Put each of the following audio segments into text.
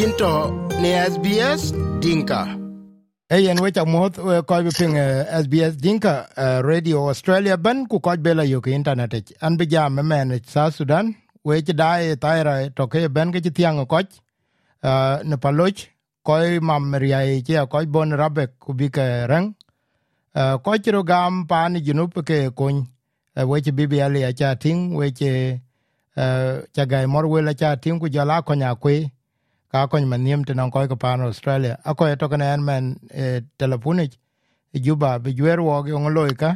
into ne SBS Dinka. Hey, and which amoth we ko bi ping uh, SBS Dinka uh, Radio Australia ban ku ko bela yo ke internet ich. an bi jam men sa Sudan we ti dai taira to ke ben ke ti tiang ko ne paloch koi mam ria e ke bon rabe ku bi ke rang uh, ko ro gam pan junup ke kun we ti bi bi ali cha ting we ti uh, cha gai mor we la cha ting ku jala konya kwe ka ko man niem te nan ko ko pan australia a ko to kana en men e telefonik juba bi jwer wo ge ngolo ka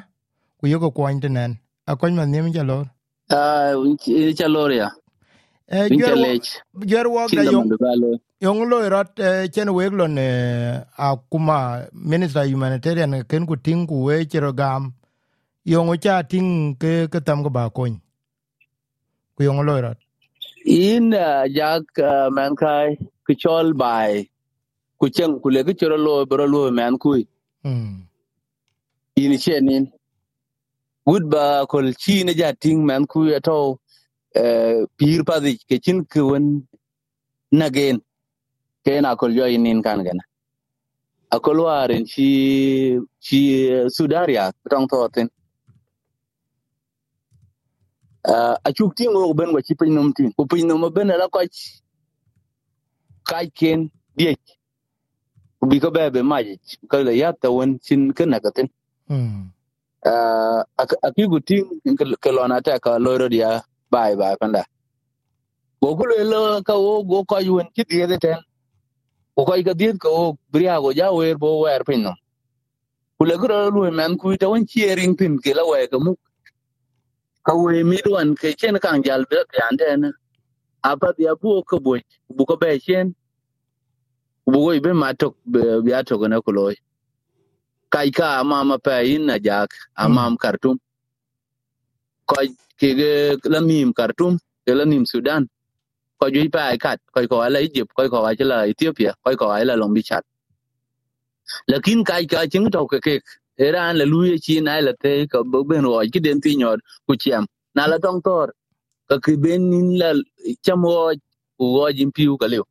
ku yo ko kwon te nen a ko man niem jalo Ah, ini chaloria. e Ini jwer wo chalech. jwer wo da yo mandugalo. yo ngolo rat e, chen we lo ne a kuma minister humanitarian ken ku ting ku we chiro gam yo ngo cha ting ke ke tam ko ba kon ku yo ngolo rat in jak man kai ku chol bai ku chen ku le ku chol lo bro lo man kui mm in chenin good ba kol chi ne ja ting man kui ato pir pa di ke chin kun nagen ke na kol yo inin kan gana akol warin chi chi sudaria tong thotin uh, acuk tiŋ wok ben kɔ ci piny nom tin. Ku piny nom ben ala kɔc kaac ken diec hmm. uh, ku bi kɔbɛ be maajic kale yat tawen cin kenakatin uh, aki ku tiŋ ke lɔn atɛ ka loi dia bai bai baai panda. Go ku loi lo ka wo go kɔc wen ci dhiet eten ku kɔc ka dhiet ka wok biria ku ja wer bo wɛɛr piny nom. Ku le ku rɔ luoi mɛn kui tawen ci eriŋ thin ke la mu ka we mi duan ke chen kan jal be kan ten apa dia bu ko bo bu ko be chen. Bu go be matok be ya to na ko loy kai ka mama pa in na jak amam kartum ko ke la nim kartum ke la nim sudan. Ko ju pa ai kat ko ko ala egypt ko ko ala ethiopia ko ko ala long bi chat lakin kai ka ching to ke ke iran la luye chi na la te ko bo ben ro ki den ti nyor ku chiam na la tong tor ka ki ben nin la chamo ku go jin piu ka lew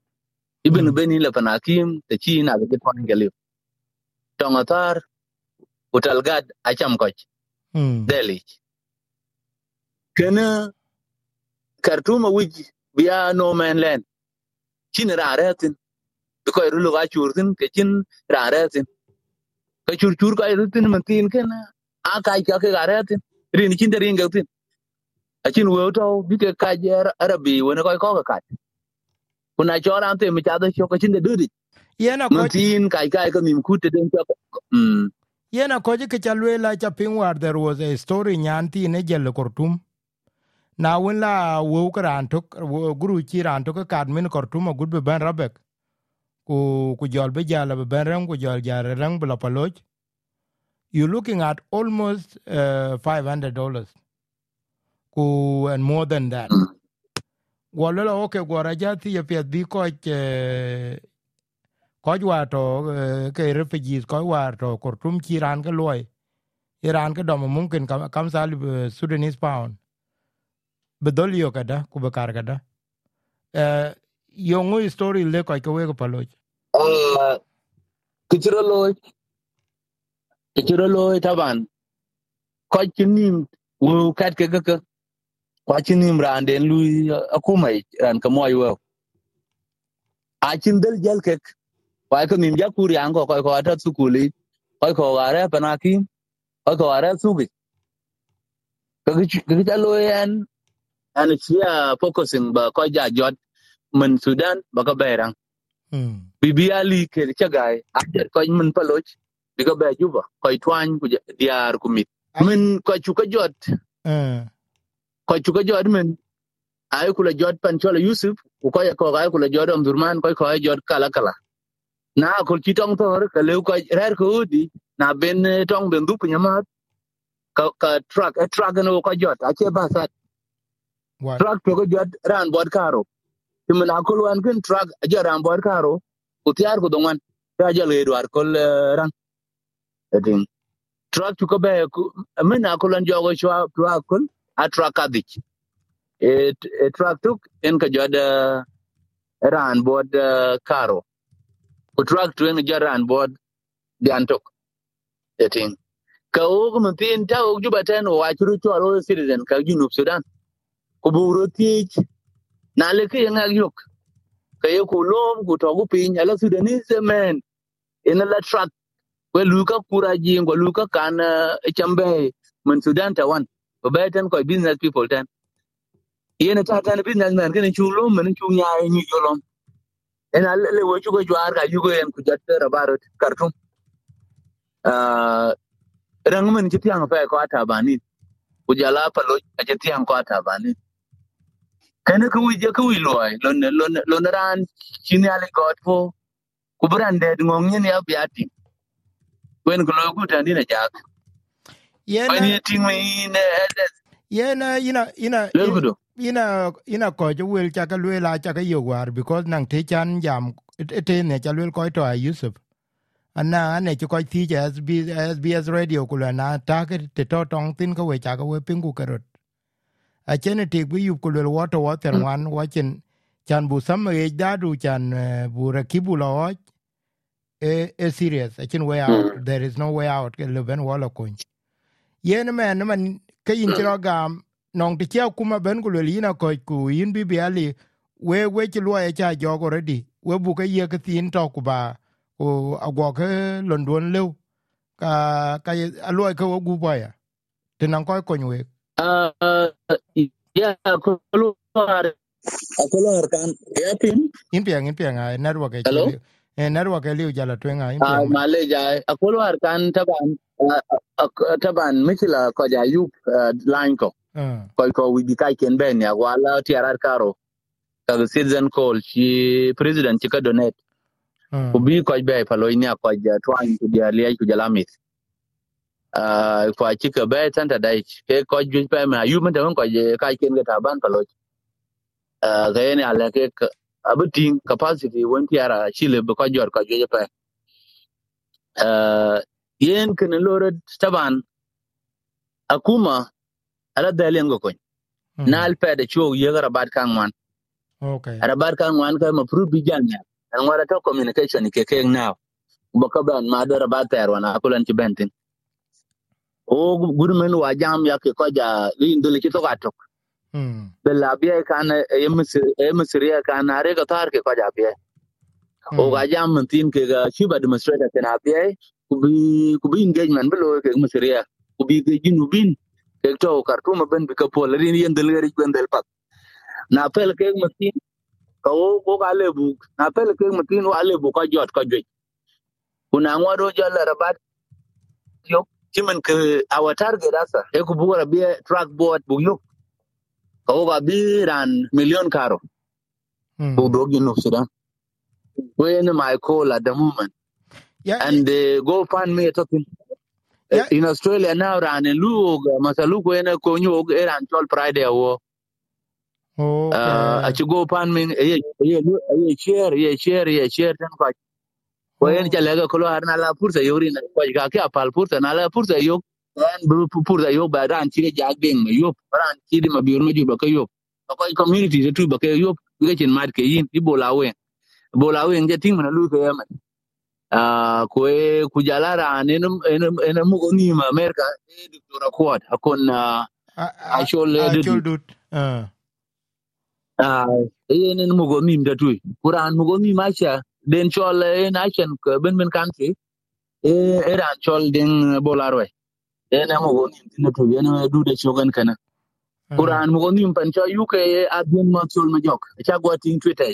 ibn ben nin la panakim te chi na ga ton ga lew tong atar utalgad acham ko mm deli kana kartuma wiji biya no man land chin ra retin ko ru lu ga churtin ke chin ra ka chur chur ka man tin ken a kai ka ke ga retin rin chin der inga tin. A chin wo to bi ke ka jer arabi wona ko ko ka kuna chora ante mi cha da cho ka chin de dudi yena ko man tin kai kai ka nim kute den cho mm yena ko ke chalwe la cha ping war there was a story nyanti ne jel kortum na win la wo kran tok wo guru chi ran tok ka min kortum gud be ban rabek ku ku jol be jala be ben ku jol rang bla paloch you looking at almost uh, 500 dollars. Ku and more than that. Mm gwalo la okay gwara jati ya pia bi ko ke ko to eh, ke refugees ko wa to kortum chi ran ka loy iran ka dom mumkin kam kam sal eh, sudanese pound. Bedol yo kada ku be kar kada eh yongo story le ko ko wego ko paloch ah kichiro loy kichiro loy taban. Ko chinim wo kat ke ka kwa chinim ran den lui akumai ran ka moy wo a chin del jal ke kwa ko nim ja kuri ango ko ko ko ata sukuli ko ko are panaki ko ko are sugi ka ki ta lo yan an chia focusing ba ko ja jot min Sudan baka berang. Hmm. Bibi Ali ker cagai ajar kau min paloch bika bai juba kau tuan ku diar kumit. men kau cuka jod. Uh. Kau cuka jod men Ayo kula jod pancola Yusuf. Kau ya kau ayo kula jod Omdurman kau kau jod kala kala. Na kau kitong tor kalau kau rer kau di na ben tong ben du punya mat. Ka ka truck a truck no kau jod aje basat. Truck tu kau jod ran buat karo. ti min akol wan kin trak ajo rambot karo ku tiar ku dongwan ta ajo le edwar kol rang etin trak tu ko be min akol an jogo shwa trak kol a trak adik e trak tuk en ka joda ran bod karo. Ku trak tu en jo ran bod dian tok etin ka ok min tin ta ok juba ten wa churu chwalo citizen ka junub sudan ku buro tich na le ke nga yok. Ka ye ku lom ku to ku pin ala sudanese men in la truck we luka kura jingo luka kan uh, chambe men sudan ta wan. Ko be ten ko business people ten. Yene ta tan business men ken chu lom men chu nya ni jolom en ala le wo chu ko jwar ka yugo en ku jatte rabarot kartum. Uh, rang men chi tiang fa ko ata bani ku jala palo ti tiang ko ata bani kene ku wi je ku wi loy lon lon lon ran chini ale got po ku brande ngong ni ya biati wen ko lo ku tani na jak yena ting mi ne yena ina ina ina ina ko je wel cha ka wel a cha ka yo war because nang te chan jam te ne cha wel ko to yusuf. Ana ane ci ko ti SBS radio kula na ta ke te to tong tin ko we cha ko we pingu karot a chene te gu yu kula water water wan watching chan bu sam e da du chan eh, bu rakibu lo e e serious a chin way out there is no way out ke le ben wala kun yen man man ke yin tro gam nong ti cha kuma ben kula ina ko ku yin bi bi ali we we ti lo e cha jogo ready we bu ke ye ke tin to ku ba o agwa ke london lew ka ka aloy ke ogu baya tenan koy konywe uh ya ko lo har Yeah, Kolwar. Kolwar kan. Yapin. Impiang, impiang. Network. Hello. Eh, network eliu jala twenga. Ah, male taban. Taban, Michila koja yup eh, line ko. Ah. Koi ko widi kai ken ben ya wala tiarar karo. Kaga citizen call chi president chika donate. Ah. Kubi koj bai palo ini akoj tuan kujalia kujalamith. Ja twan ku dia li ku jala mit ah ko chi ka be tanta dai ke ko ju pe ma yu men ko je kai ken ga taban pa lo ah ga ne ala ke abutin capacity won tiara chile be ko jor ko je pe. Ah yen ken loro taban akuma ala dalen go ko na alpa da ciwo ye ga kan wan okay rabat kan wan ka ma pru bi jan ya. An wara ta communication ke ke now ba ka ban ma da rabat ta yarwana akulan ci bentin. o gurmen wa jam ya ke ko ja indole ki to ka tok de la bia kan ems ems kan are ka tar ke ko ja bia o ga jam tin ke ga shi ba demonstrator ke na bia ya. ku bi engagement belo ke ems ria ya. ku bi ke jinu bin ke to kartum ben bi ka pol. Rin yendel gari del pat na pel ke ems tin ka o ko ga le bu na pel ke ems tin wa le bu ka jot ka jwe kuna ngwaro jalla rabat yok kiman ke our target asa e ku bugora bi track board bug yu ka woga bi ran million karo mm. bug dog in sudan we my call at the moment yeah, and. Uh, go find me talking yeah. Uh, in australia now ran in lug masaluko ene ko nyu ran chol friday wo Oh, okay. uh, I should go pan me. Yeah, yeah, yeah, share, yeah, share, yeah, share. Then ko ko en oh jale ga ko har na la pursa yori na ko ga ke apal pursa na la pursa yo en bu pu- pursa yo ba ran ci ga me yo ran ci di ma biur me ju ba ko yo ko community de tu ba ke yo ga mat ke yin. Di bola wen bola wen je ting na lu ke yama ah ko e ku jala ran en en mu ko ni ma america e diktora kwat akon uh, a a a uh, dut uh Ah, yen en mugo mim da mim acha den chol en achen ko ben ben country e eran chol den bolarwe. En en mugo mim tin tu yen du de chogan kana. uh Quran mugo mim pan cho UK adien ma chol ma jok. Cha go tin Twitter.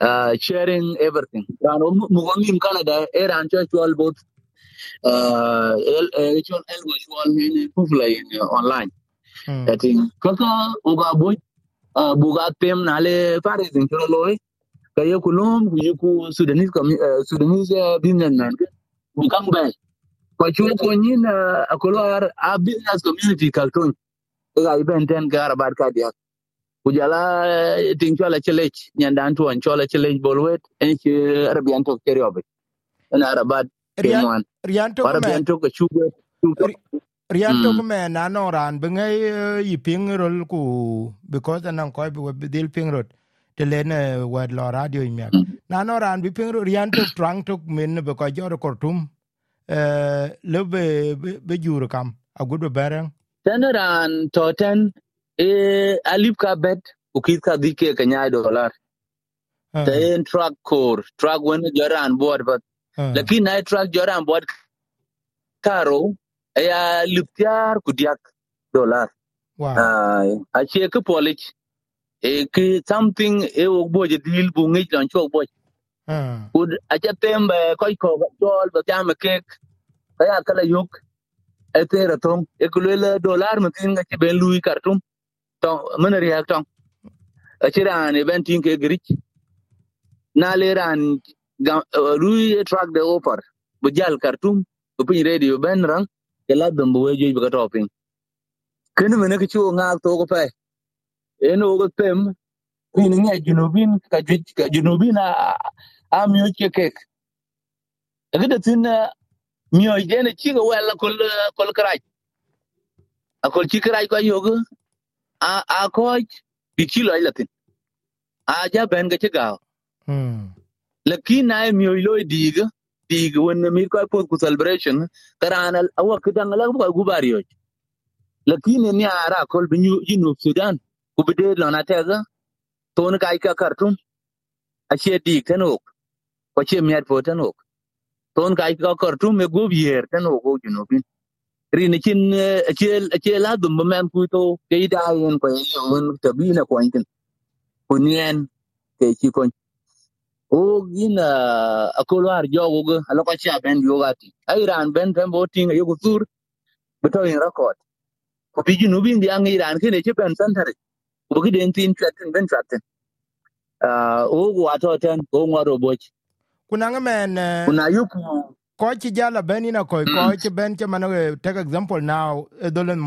uh sharing everything. Ran mugo mim Canada eran cho chol both uh el el chol el go chol en pufla in online. mm That is kaka uga boy uh, buga tem na le pare din cholo loy kayeku lombu yiku sudanese uh, sudanese eh, business man. Bukang bay kwa chuo ko nyina akolwar a business community kalton ga iben ten gar bar ka kujala eh, ting chola chelech nyanda antu an chola chelech bolwet en chi keriobe en arabat kenwan rian to arabian to ko chugo rian mm. na no ran bengai rol ku because anan ko bi dil ping rot. Te len wed lo radio imyak na no ran bi ping rian tok trang tok min be ko jor kortum eh le be be jur kam. Agud be bereng Tanaran toten e alip ka bet ukit ka dike ka nyai dollar. Ta en truck core, truck when joran board but lakin na truck joran board karo ya liptiar kudiak dollar. wow. A che ke polich ke something e ok boje dil bu ngi lan chok boj. Ah, Kud a cha tembe koi ko ga chol ba jam kek kaya kala yok e tere tong e kulele dollar mutin ga che ben lui kartum tong mana riak tong a che ran e ben tin ke grich na le ran lui e track de offer. Bu jal kartum bu pin radio ben rang ke la dum bu we ju ga topin ken mene ke chu nga to ko pe enugo pem in nge junubin ka juj a junubina amyo chekek agada tinna miyo jene chiga wala kol kol kraj akol chi kraj ko yogo a a ko bikilo ilatin a ja ben ga chiga hmm lakin ay miyo lo diga diga wonna mi ko pot celebration karana awak kidan la ko gubariyo lakin ni ara kol binyu junub sudan ku bi lona tega. Ton kai ka kartum. A che dik tanok ko che miat po tenok. Ton kai ka kartum me gob yer tanok go junubin. Rin chin eh, che che la dum men ku to, ke da yen ko yon tabina ko yin kunien ke chi kon o gina eh, akolo ar jogo go aloko cha ben yogati ai ran ben ben bo tinga yogo sur beto in record ko bi junubin bi ang iran kene che ben santare gi den tin chatin ben chatin. Ah o wa ato ten ko ngoro boch. Kuna men eh, kuna yuku ko ci jala benina ko ko ci ben ci mano take example now e dolen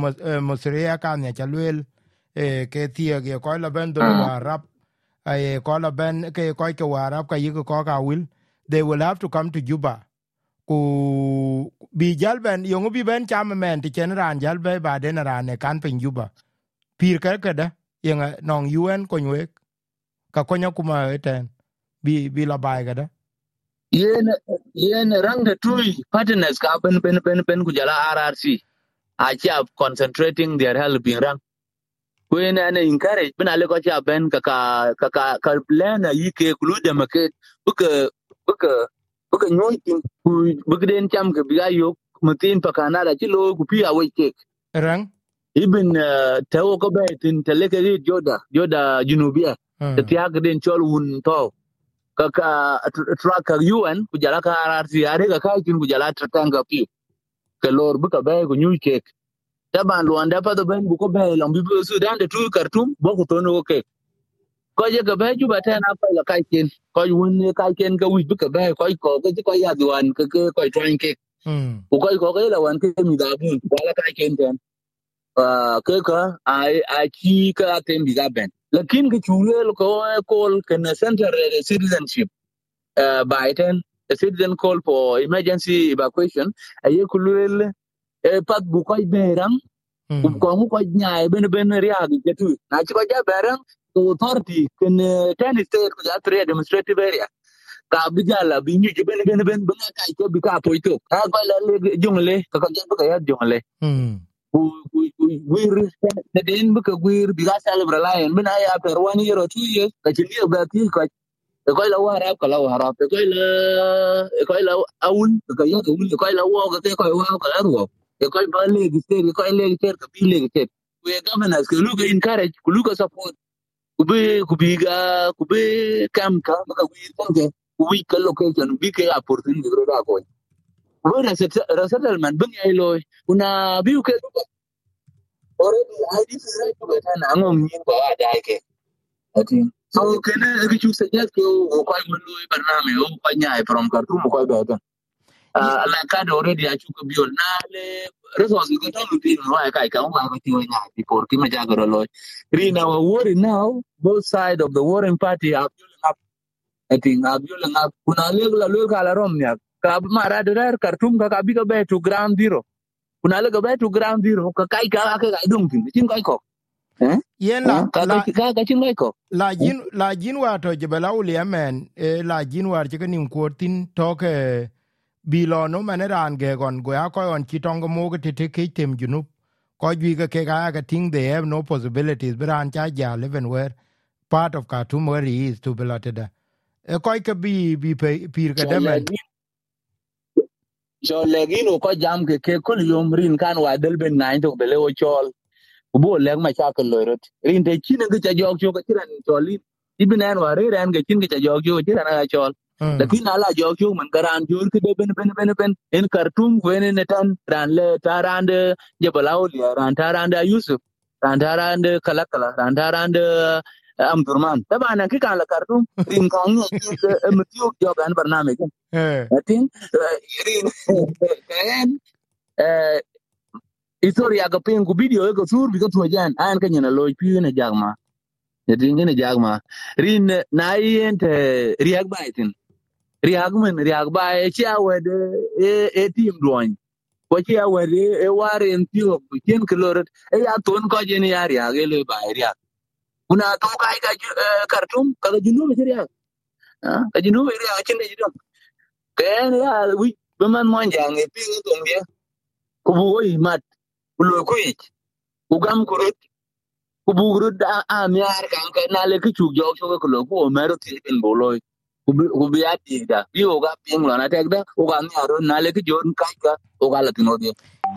mosriya ka ne chalwel e ke tie ge ko la ben do Mm. warap e ko la ben ke ko ke warap ka yigo ko ka will they will have to come to juba. Ku bi jal ben yong bi ben cham men ti chen ran jal be ba den ran e kan pin juba. Pir ka ka yenga nong UN konywek ka konya kuma eten bi bi la bai gada. Yen yen rang de tui partners ka ben ben ben ben ku jala RRC a cha concentrating their help in rang. Kwen an encourage bin ale ko cha ben ka ka ka ka ka plan a yike kulu de market buka buka buka nyon tin ku buka den cham ke biga yo mutin pa kanada ti lo ku pi a we kek. Rang? Ibn tawo ko be tin teleke ri joda joda junubia. Hmm. ta tiya ga den chol un to ka ka track ka un ku jala ka rrc are ka ka kin ku jala tratanga pi ka lor buka be ku nyu ke taban luanda pa do ben bu ko be long bi bu sudan de tu kartum bo ku to no ke ko je ka be ju ba ta na pa la kai kin ko yun ne kai kin ka wi buka be ko ko ko ko ya duan ka ke ko twain ke Hmm. ku ko ko la wan ke mi da bu ko la kai kin ten ke ka ai ki ka tem bi ga ben lakin ki chulo ko ko ken center citizenship uh, Biden, a citizen call for emergency evacuation, a ye kulwel e pat bu koy berang, ku ko mu koy nyaay ben ben riag jetu. Na ci ko ja berang, to authority can uh, ten state ko ja three administrative area. Ka bi jala bi ñu ben ben ben ben kay ko bi ka poito. Ka ko la le jongle ka ko ja bu ka ya jongle. Hmm. Te den bu ka wir bi ga celebrate lion ben ay after one year or two years ka ci liya ba ti ko koy la warab ka la warab koy la koy la awul ka ya ka wul koy la wo ka te koy wa ka ro koy ba le gi te koy le gi te ka bi we governors. Ke lu ka encourage ku lu ka support. Ku be ku bi ga kam ka ka ka location bi opportunity ro da ko we resettlement bin ai lo kuna bi ke already id right to ta na ngom ni ba da ke. Ati so kene ki chu suggest ko ko mun lo barname o ko from Khartoum ko be ta uh, la ka do already a chu ko biol na le resources ko to lutin no ay kai ka wa ko ti wa nyaay before. Ki ma jagoro na wa worry now both side of the warring party are building up i think are building up kuna le la le ka la rom ka ma ra de ka ka ka be to ground zero. Kuna le ka be to ground zero ka kai ka ka dum tin kai ko. Eh? Yen la ka la ka ka ka chin ngai ko. la jin la jin wa to je bela uli amen e la jin war je nim ko tin to ke bi lo no mane ran ge gon go ya ko on ki tong mo ke te ke tem junu ko gi ke ke ga ga ting they have no possibilities but an cha ja leven where part of Khartoum where he is to beloteda e ko ke bi bi pir ke demen so legin o ko jam ke ke kul yom rin kan wa del ben ngai to bele o chol. Bo leg ma cha ko lorot rin te chin ngi cha jok cho ka chiran choli ibn an wa re ran ge chin ngi cha jok cho chiran ga chol. Lakin ala jok cho man garan jor ke de ben ben ben ben. En kartum wen ne tan ran le tarande je balaw ran tarande yusuf ran tarande kala kala ran tarande am rin kan ni ke mutiyo jo gan barname ken eh atin rin kayan eh historia ga pin ku video ga sur bi ga to jan. An kan yana loy pi na jagma ya dinga na jagma rin na yen te riag baitin riag men riag ba e cha wede e e tim doin ko cha wede e waren tiyo ken klorot e ya ton ko je ni ya riag e le ba riag kuna to kai ga kartum eh, ka ga junu me riag ka junu me riag chin de jidom ken ya wi beman mon jang e pin to e ngia ku bu oi mat, ku lo ku ich ku gam ku rut, ku bu rut a a miar kan ka na le e ku chu jok so ku lo ku o mero ti bin bo loy ku bi ku bi ati da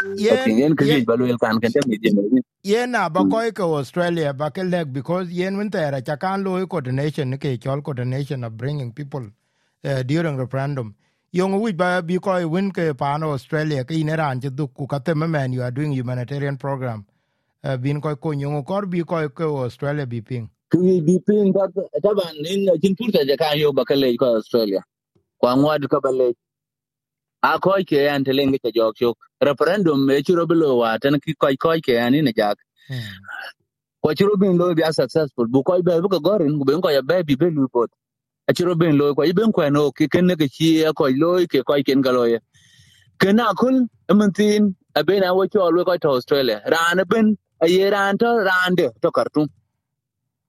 bi o ga pin lo na tek da o ga mi aro na le ku jon kai ka o ga la tino di o yen tin yen ku yen ji ba lo el kan kan te mi di me yen na ba ko ke australia ba ke leg because yen win there cha kan lo coordination ke chol coordination of bringing people uh, during referendum. Yong wi ba bi ko win ke pa no australia ke ne ran je du ku ka te men you are doing humanitarian program. Uh, bin ko ko yong ko bi ko ke australia bi ping ku yi bi pin ba ta ban nin jin purta je kan yo ba ka le ko australia. Kwa ngwad ka ba le a ko ke an te lenge te jok chok referendum me churo bilo wa tan ki ko ko ke an ni jak. Hmm. ko churo bin lo bi successful bu ko be bu ko gorin bu ko ya be bi be lu pot. A churo bin lo ko iben ko no ki ken ne ke chi ko lo ke ko ken ga lo ye. Ken a kul mentin a ben a wo cho lo ko to australia. Ran ben a ye ran to ran de to kartum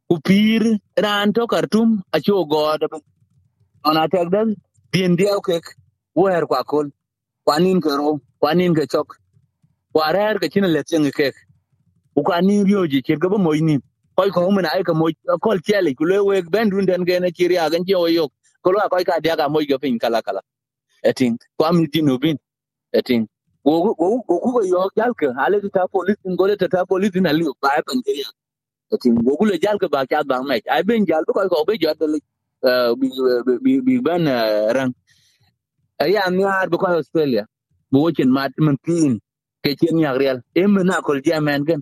ku pir ran to kartum a cho go da ben ona tek dan din dia ke wer kwa kul kwanin ke ro kwanin ke chok warer ke chin let tseng ke ku kwanin ryo ji ke ga mo ni koy ko mun ay ka mo kol chele ku le we ben dun den ge na chiri a gan ji o yok. Ko la koy ka dia ga mo ge pin kala kala. Etin kwa mi di no bin. Etin wo wo wo ku yo gal ke, ale ta police ngole ta police na li ba e pen ke ya. Etin wo ku le jal ke ba ka ba me ay ben jal ko ko be jot le eh, bi bi bi ban eh, rang. Ay am yar bu ko australia. Bu wochen mat man tin ke chen ya real em na kol jamen gen.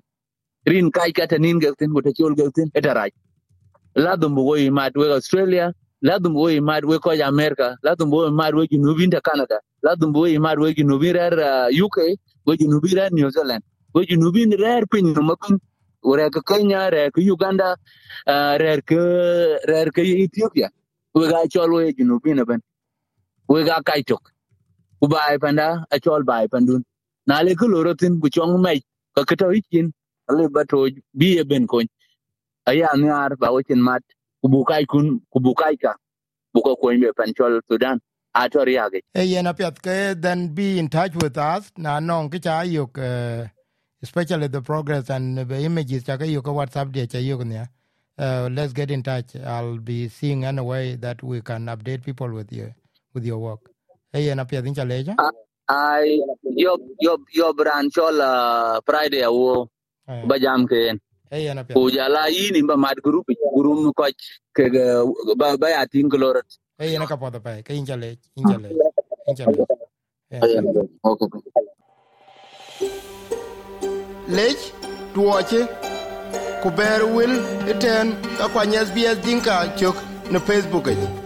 Rin kai ka tanin ge tin ko te chol ge tin eta raj la dum bu we australia la dum wo mat we ko america la dum wo mat we junubin ta canada la dum wo mat we rer uh, uk we junubin rer new zealand we junubin rer pin no mapin rer ka kenya rer ka uganda uh, rer ka rer ka ethiopia. We ga chol we junubin ben we ga kaitok ku bai panda a chol bai pandun na le ku mai ka ka to ikin ale ba to bi e ben kon aya ni ar ba wekin mat ku bu kai kun ku bu ka. Bu ko me pan sudan. A to riage e yen apiat ke then be in touch with us. Na non ke cha yok uh, especially the progress and the images cha yok whatsapp dia cha yok ne uh, let's get in touch. I'll be seeing any way that we can update people with you with your work? Hey, na pia dincha leja? I yob yob yob ran chola uh, Friday awo bajam ken. Hey, na pia. Ujala yini ba mad group gurum koch ke ba ba ya ting. Hey, na kapo pa ke incha lej incha lej incha lej. Okay. Lej will kuber wil iten akwanya SBS dinka chok na Facebook. Age.